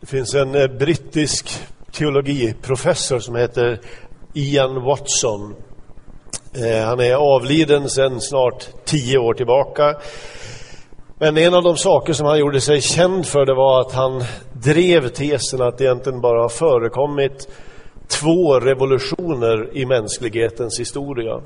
Det finns en eh, brittisk teologiprofessor som heter Ian Watson. Eh, han är avliden sedan snart tio år tillbaka. Men en av de saker som han gjorde sig känd för det var att han drev tesen att det egentligen bara har förekommit två revolutioner i mänsklighetens historia.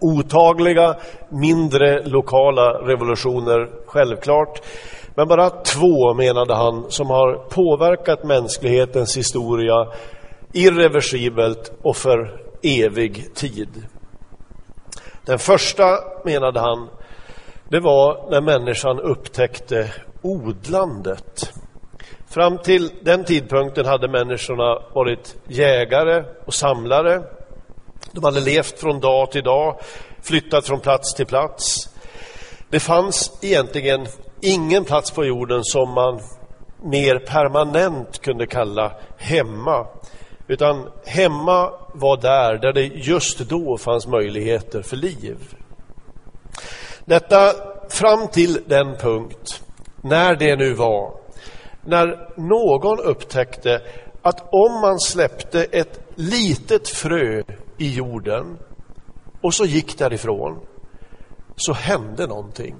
Otagliga, mindre lokala revolutioner, självklart. Men bara två, menade han, som har påverkat mänsklighetens historia irreversibelt och för evig tid. Den första, menade han, det var när människan upptäckte odlandet. Fram till den tidpunkten hade människorna varit jägare och samlare. De hade levt från dag till dag, flyttat från plats till plats. Det fanns egentligen ingen plats på jorden som man mer permanent kunde kalla hemma. Utan hemma var där, där det just då fanns möjligheter för liv. Detta fram till den punkt, när det nu var, när någon upptäckte att om man släppte ett litet frö i jorden och så gick därifrån, så hände någonting.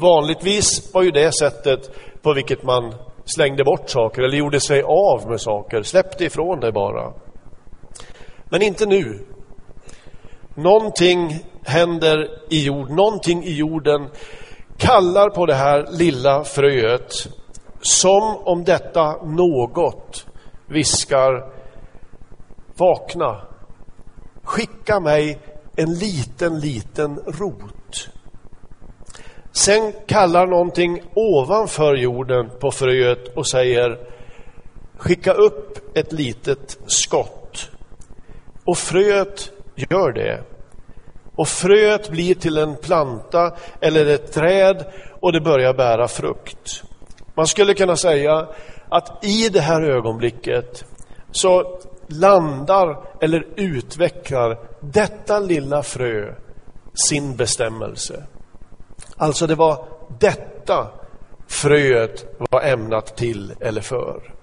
Vanligtvis var ju det sättet på vilket man slängde bort saker eller gjorde sig av med saker, släppte ifrån det bara. Men inte nu. Någonting händer i jorden, någonting i jorden kallar på det här lilla fröet som om detta något viskar Vakna, skicka mig en liten, liten rot. Sen kallar någonting ovanför jorden på fröet och säger skicka upp ett litet skott. Och fröet gör det. Och fröet blir till en planta eller ett träd och det börjar bära frukt. Man skulle kunna säga att i det här ögonblicket så landar eller utvecklar detta lilla frö sin bestämmelse. Alltså det var detta fröet var ämnat till eller för.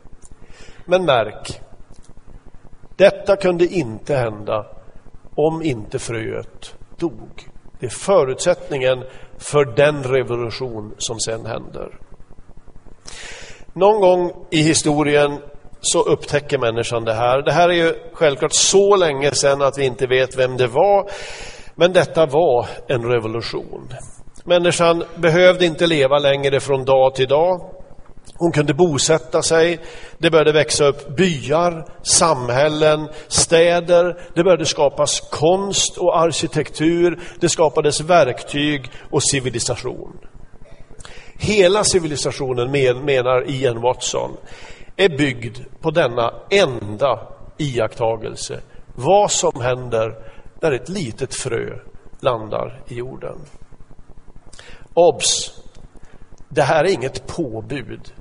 Men märk, detta kunde inte hända om inte fröet dog. Det är förutsättningen för den revolution som sen händer. Någon gång i historien så upptäcker människan det här. Det här är ju självklart så länge sedan att vi inte vet vem det var. Men detta var en revolution. Människan behövde inte leva längre från dag till dag. Hon kunde bosätta sig, det började växa upp byar, samhällen, städer, det började skapas konst och arkitektur, det skapades verktyg och civilisation. Hela civilisationen, menar Ian Watson, är byggd på denna enda iakttagelse. Vad som händer när ett litet frö landar i jorden. Obs! Det här är inget påbud.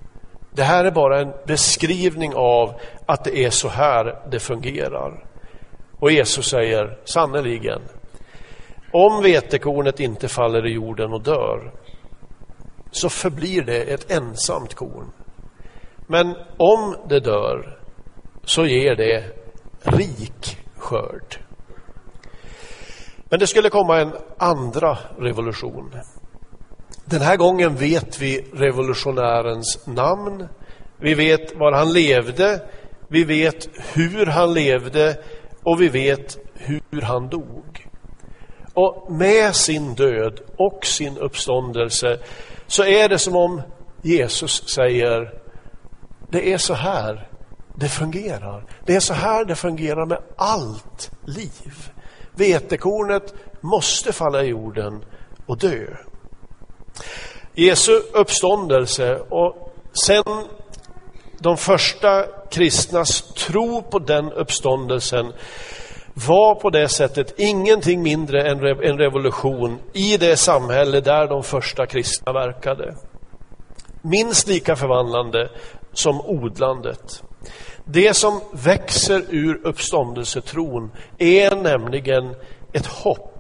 Det här är bara en beskrivning av att det är så här det fungerar. Och Jesus säger sannerligen, om vetekornet inte faller i jorden och dör, så förblir det ett ensamt korn. Men om det dör, så ger det rik skörd. Men det skulle komma en andra revolution. Den här gången vet vi revolutionärens namn. Vi vet var han levde. Vi vet hur han levde och vi vet hur han dog. Och med sin död och sin uppståndelse så är det som om Jesus säger det är så här det fungerar. Det är så här det fungerar med allt liv. Vetekornet måste falla i jorden och dö. Jesu uppståndelse och sen de första kristnas tro på den uppståndelsen var på det sättet ingenting mindre än en revolution i det samhälle där de första kristna verkade. Minst lika förvandlande som odlandet. Det som växer ur uppståndelsetron är nämligen ett hopp.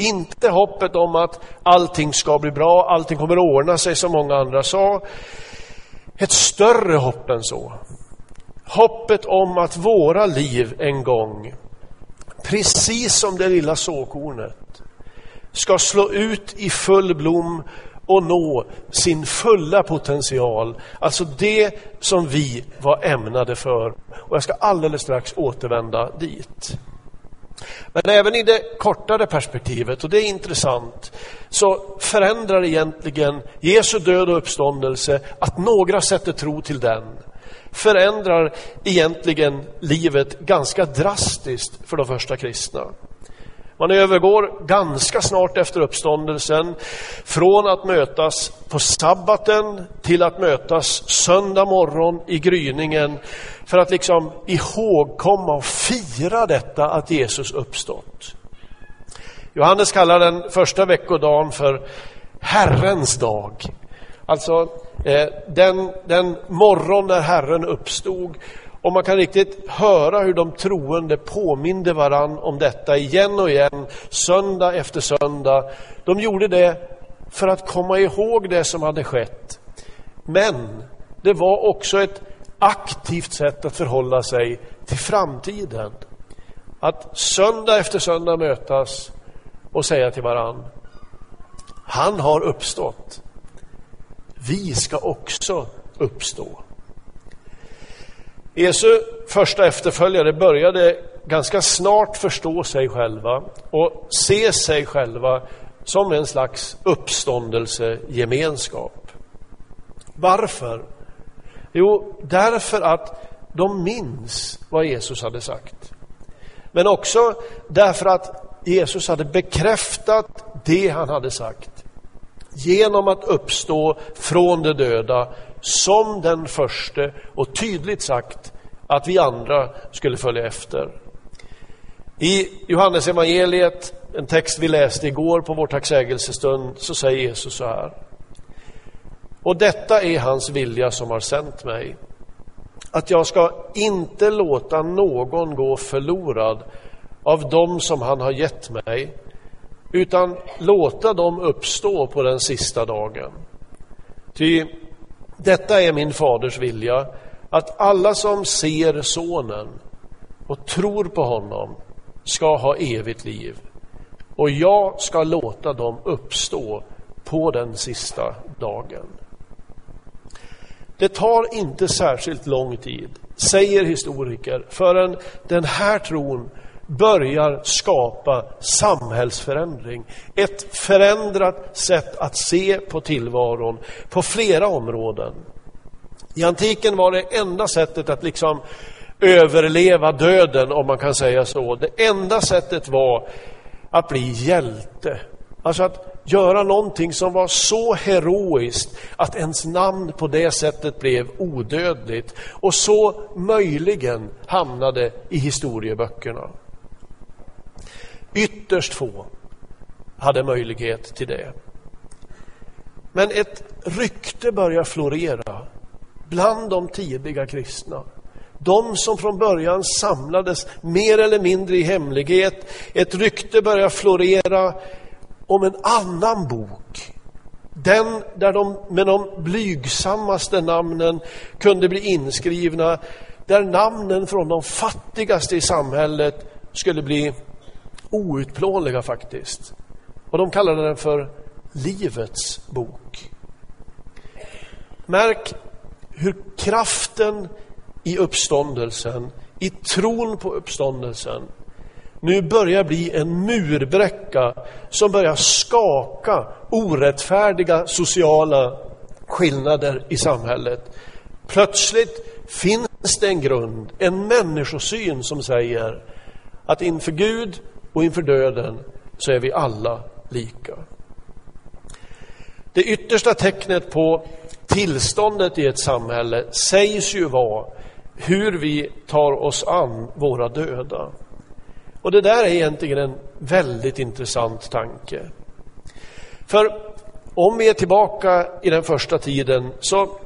Inte hoppet om att allting ska bli bra, allting kommer att ordna sig som många andra sa. ett större hopp än så. Hoppet om att våra liv en gång, precis som det lilla såkornet, ska slå ut i full blom och nå sin fulla potential. Alltså det som vi var ämnade för. Och jag ska alldeles strax återvända dit. Men även i det kortare perspektivet, och det är intressant, så förändrar egentligen Jesu död och uppståndelse, att några sätter tro till den, förändrar egentligen livet ganska drastiskt för de första kristna. Man övergår ganska snart efter uppståndelsen från att mötas på sabbaten till att mötas söndag morgon i gryningen för att liksom ihågkomma och fira detta att Jesus uppstått. Johannes kallar den första veckodagen för Herrens dag. Alltså eh, den, den morgon när Herren uppstod och man kan riktigt höra hur de troende påminde varann om detta igen och igen, söndag efter söndag. De gjorde det för att komma ihåg det som hade skett. Men det var också ett aktivt sätt att förhålla sig till framtiden. Att söndag efter söndag mötas och säga till varann, han har uppstått. Vi ska också uppstå. Jesu första efterföljare började ganska snart förstå sig själva och se sig själva som en slags uppståndelsegemenskap. Varför? Jo, därför att de minns vad Jesus hade sagt. Men också därför att Jesus hade bekräftat det han hade sagt genom att uppstå från de döda som den första och tydligt sagt att vi andra skulle följa efter. I Johannes evangeliet, en text vi läste igår på vår tacksägelsestund, så säger Jesus så här. Och detta är hans vilja som har sänt mig. Att jag ska inte låta någon gå förlorad av dem som han har gett mig, utan låta dem uppstå på den sista dagen. Ty detta är min faders vilja, att alla som ser sonen och tror på honom ska ha evigt liv. Och jag ska låta dem uppstå på den sista dagen. Det tar inte särskilt lång tid, säger historiker, förrän den här tron börjar skapa samhällsförändring. Ett förändrat sätt att se på tillvaron på flera områden. I antiken var det enda sättet att liksom överleva döden, om man kan säga så. Det enda sättet var att bli hjälte. Alltså att göra någonting som var så heroiskt att ens namn på det sättet blev odödligt och så möjligen hamnade i historieböckerna. Ytterst få hade möjlighet till det. Men ett rykte börjar florera bland de tidiga kristna. De som från början samlades mer eller mindre i hemlighet. Ett rykte börjar florera om en annan bok. Den där de med de blygsammaste namnen kunde bli inskrivna. Där namnen från de fattigaste i samhället skulle bli outplånliga faktiskt. Och de kallade den för Livets bok. Märk hur kraften i uppståndelsen, i tron på uppståndelsen, nu börjar bli en murbräcka som börjar skaka orättfärdiga sociala skillnader i samhället. Plötsligt finns det en grund, en människosyn som säger att inför Gud och inför döden så är vi alla lika. Det yttersta tecknet på tillståndet i ett samhälle sägs ju vara hur vi tar oss an våra döda. Och det där är egentligen en väldigt intressant tanke. För om vi är tillbaka i den första tiden så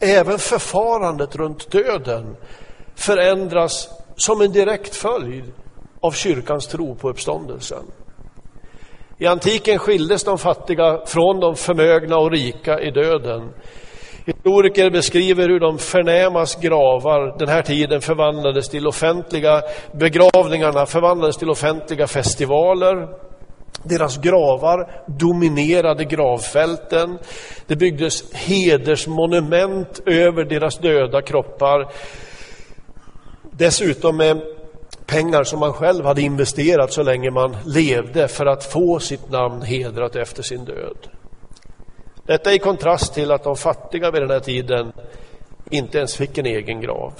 även förfarandet runt döden förändras som en direkt följd av kyrkans tro på uppståndelsen. I antiken skildes de fattiga från de förmögna och rika i döden. Historiker beskriver hur de förnämas gravar den här tiden förvandlades till offentliga begravningarna, förvandlades till offentliga festivaler. Deras gravar dominerade gravfälten. Det byggdes hedersmonument över deras döda kroppar. Dessutom med pengar som man själv hade investerat så länge man levde för att få sitt namn hedrat efter sin död. Detta i kontrast till att de fattiga vid den här tiden inte ens fick en egen grav.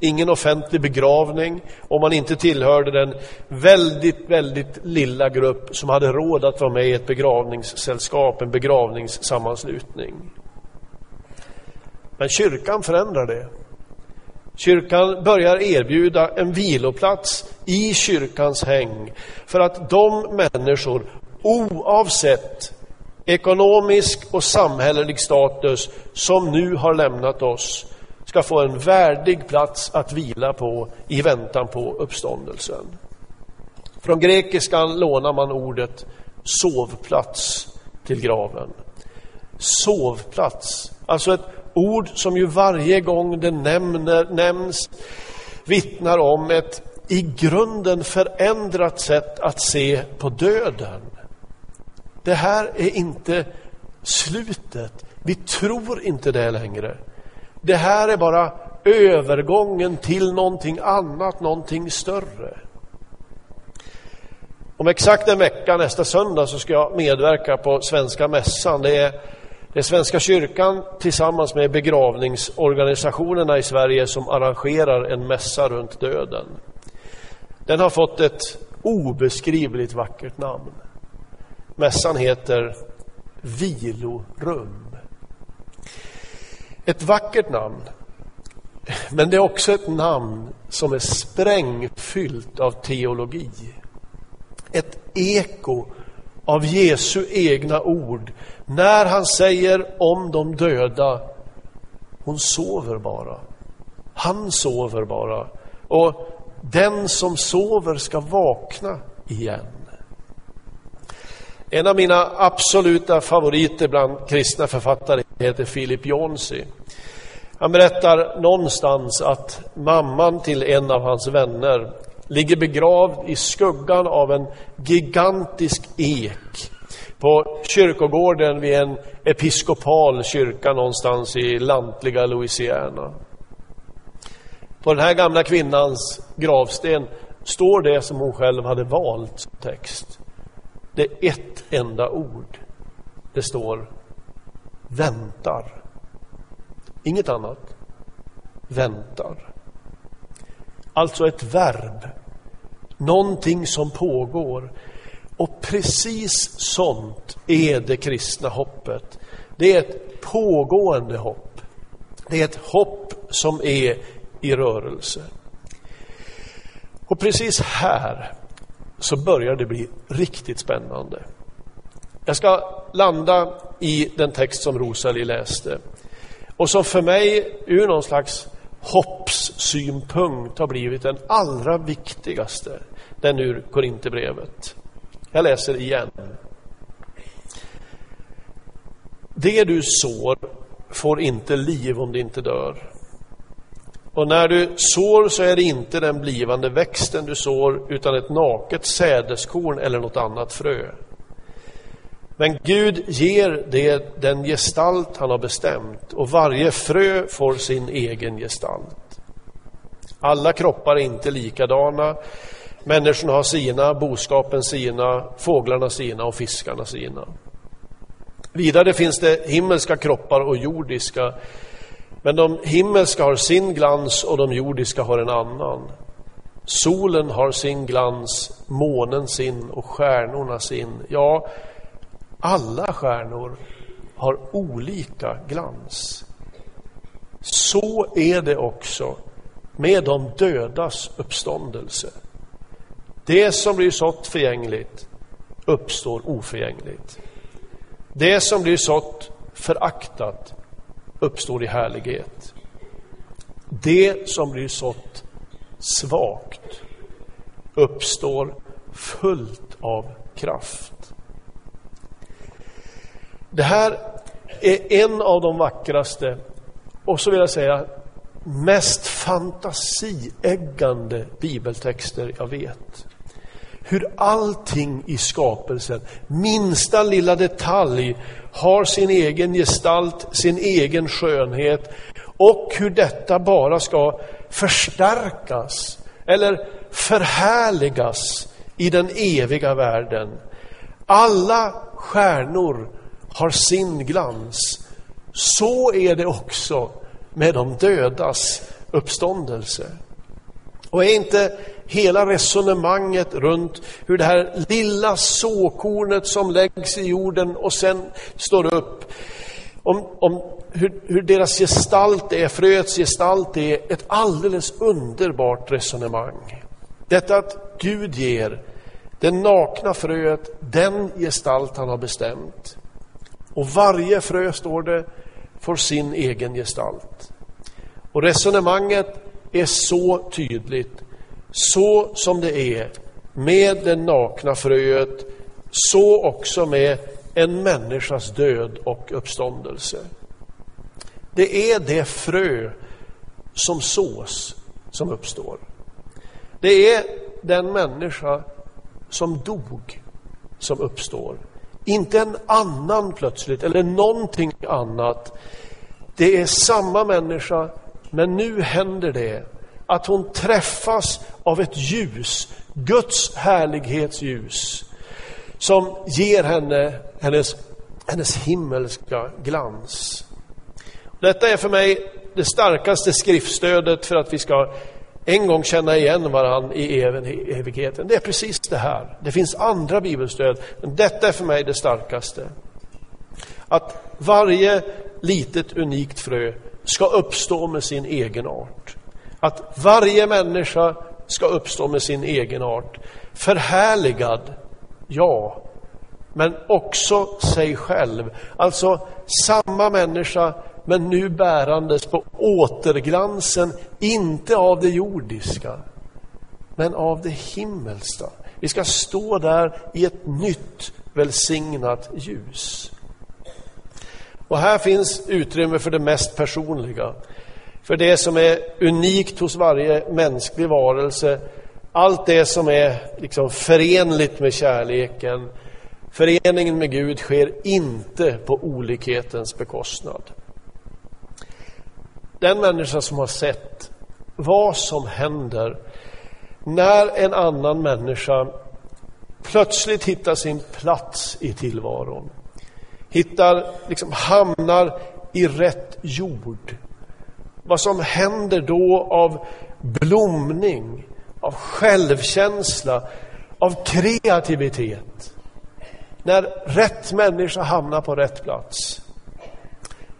Ingen offentlig begravning om man inte tillhörde den väldigt, väldigt lilla grupp som hade råd att vara med i ett begravningssällskap, en begravningssammanslutning. Men kyrkan förändrar det. Kyrkan börjar erbjuda en viloplats i kyrkans häng för att de människor, oavsett ekonomisk och samhällelig status som nu har lämnat oss ska få en värdig plats att vila på i väntan på uppståndelsen. Från grekiskan lånar man ordet sovplats till graven. Sovplats, alltså ett ord som ju varje gång det nämner, nämns vittnar om ett i grunden förändrat sätt att se på döden. Det här är inte slutet. Vi tror inte det längre. Det här är bara övergången till någonting annat, någonting större. Om exakt en vecka, nästa söndag, så ska jag medverka på Svenska Mässan. Det är, det är Svenska kyrkan tillsammans med begravningsorganisationerna i Sverige som arrangerar en mässa runt döden. Den har fått ett obeskrivligt vackert namn. Mässan heter Vilorum. Ett vackert namn, men det är också ett namn som är sprängfyllt av teologi. Ett eko av Jesu egna ord när han säger om de döda, hon sover bara. Han sover bara. Och den som sover ska vakna igen. En av mina absoluta favoriter bland kristna författare heter Philip Jonsi. Han berättar någonstans att mamman till en av hans vänner ligger begravd i skuggan av en gigantisk ek på kyrkogården vid en episkopal kyrka någonstans i lantliga Louisiana. På den här gamla kvinnans gravsten står det som hon själv hade valt som text. Det är ett enda ord. Det står väntar. Inget annat. Väntar. Alltså ett verb. Någonting som pågår. Och precis sånt är det kristna hoppet. Det är ett pågående hopp. Det är ett hopp som är i rörelse. Och precis här så börjar det bli riktigt spännande. Jag ska landa i den text som Rosalie läste och som för mig ur någon slags hopp synpunkt har blivit den allra viktigaste, den ur Korinthierbrevet. Jag läser igen. Det du sår får inte liv om det inte dör. Och när du sår så är det inte den blivande växten du sår utan ett naket sädeskorn eller något annat frö. Men Gud ger det den gestalt han har bestämt och varje frö får sin egen gestalt. Alla kroppar är inte likadana. Människorna har sina, boskapen sina, fåglarna sina och fiskarna sina. Vidare finns det himmelska kroppar och jordiska. Men de himmelska har sin glans och de jordiska har en annan. Solen har sin glans, månen sin och stjärnorna sin. Ja, alla stjärnor har olika glans. Så är det också med de dödas uppståndelse. Det som blir sått förgängligt uppstår oförgängligt. Det som blir sått föraktat uppstår i härlighet. Det som blir sått svagt uppstår fullt av kraft. Det här är en av de vackraste och så vill jag säga mest fantasieggande bibeltexter jag vet. Hur allting i skapelsen, minsta lilla detalj, har sin egen gestalt, sin egen skönhet och hur detta bara ska förstärkas eller förhärligas i den eviga världen. Alla stjärnor har sin glans. Så är det också med de dödas uppståndelse. Och är inte hela resonemanget runt hur det här lilla såkornet som läggs i jorden och sen står upp, om, om hur, hur deras gestalt är, fröets gestalt är ett alldeles underbart resonemang. Detta att Gud ger det nakna fröet den gestalt han har bestämt. Och varje frö, står det, får sin egen gestalt. Och resonemanget är så tydligt, så som det är med det nakna fröet, så också med en människas död och uppståndelse. Det är det frö som sås som uppstår. Det är den människa som dog som uppstår. Inte en annan plötsligt, eller någonting annat. Det är samma människa, men nu händer det att hon träffas av ett ljus, Guds härlighetsljus, som ger henne hennes, hennes himmelska glans. Detta är för mig det starkaste skriftstödet för att vi ska en gång känna igen varann i evigheten. Det är precis det här. Det finns andra bibelstöd, men detta är för mig det starkaste. Att varje litet unikt frö ska uppstå med sin egen art. Att varje människa ska uppstå med sin egen art. Förhärligad, ja, men också sig själv. Alltså samma människa men nu bärandes på återglansen, inte av det jordiska, men av det himmelska. Vi ska stå där i ett nytt välsignat ljus. Och här finns utrymme för det mest personliga, för det som är unikt hos varje mänsklig varelse, allt det som är liksom förenligt med kärleken. Föreningen med Gud sker inte på olikhetens bekostnad. Den människa som har sett vad som händer när en annan människa plötsligt hittar sin plats i tillvaron. Hittar, liksom hamnar i rätt jord. Vad som händer då av blomning, av självkänsla, av kreativitet. När rätt människa hamnar på rätt plats.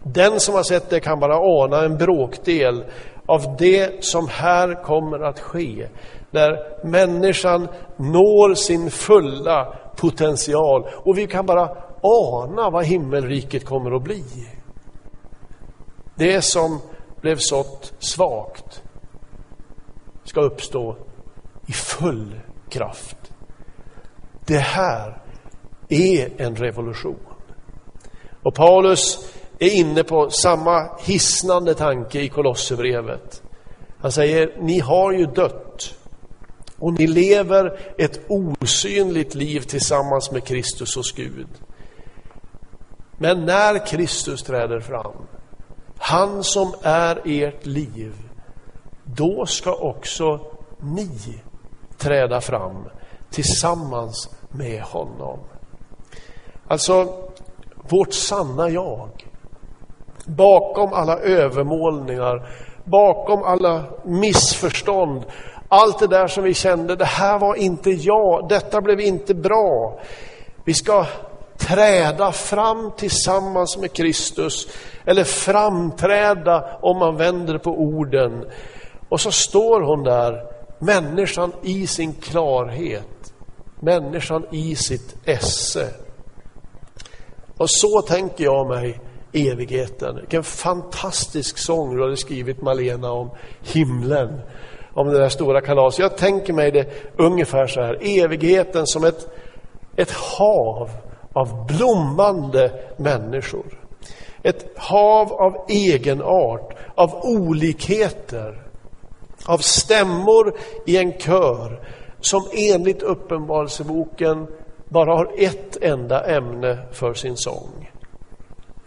Den som har sett det kan bara ana en bråkdel av det som här kommer att ske. När människan når sin fulla potential och vi kan bara ana vad himmelriket kommer att bli. Det som blev sått svagt ska uppstå i full kraft. Det här är en revolution. Och Paulus är inne på samma hisnande tanke i Kolosserbrevet. Han säger, ni har ju dött och ni lever ett osynligt liv tillsammans med Kristus hos Gud. Men när Kristus träder fram, han som är ert liv, då ska också ni träda fram tillsammans med honom. Alltså, vårt sanna jag, bakom alla övermålningar, bakom alla missförstånd, allt det där som vi kände, det här var inte jag, detta blev inte bra. Vi ska träda fram tillsammans med Kristus, eller framträda om man vänder på orden. Och så står hon där, människan i sin klarhet, människan i sitt esse. Och så tänker jag mig evigheten. Vilken fantastisk sång du hade skrivit Malena om himlen, om det där stora kalaset. Jag tänker mig det ungefär så här, evigheten som ett, ett hav av blommande människor. Ett hav av egenart, av olikheter, av stämmor i en kör som enligt Uppenbarelseboken bara har ett enda ämne för sin sång.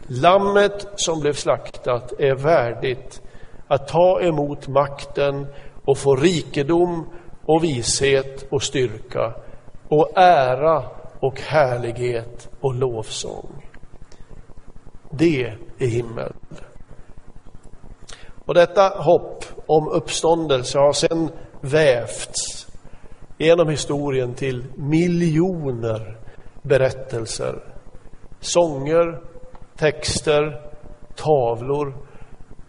Lammet som blev slaktat är värdigt att ta emot makten och få rikedom och vishet och styrka och ära och härlighet och lovsång. Det är himmel. Och detta hopp om uppståndelse har sedan vävts genom historien till miljoner berättelser, sånger, texter, tavlor,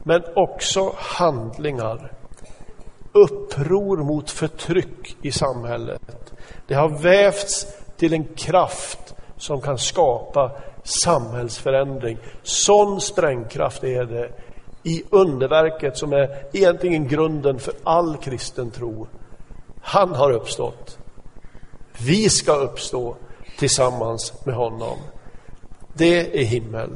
men också handlingar. Uppror mot förtryck i samhället. Det har vävts till en kraft som kan skapa samhällsförändring. Sån sprängkraft är det i underverket som är egentligen grunden för all kristen tro. Han har uppstått. Vi ska uppstå tillsammans med honom. Det är himmel.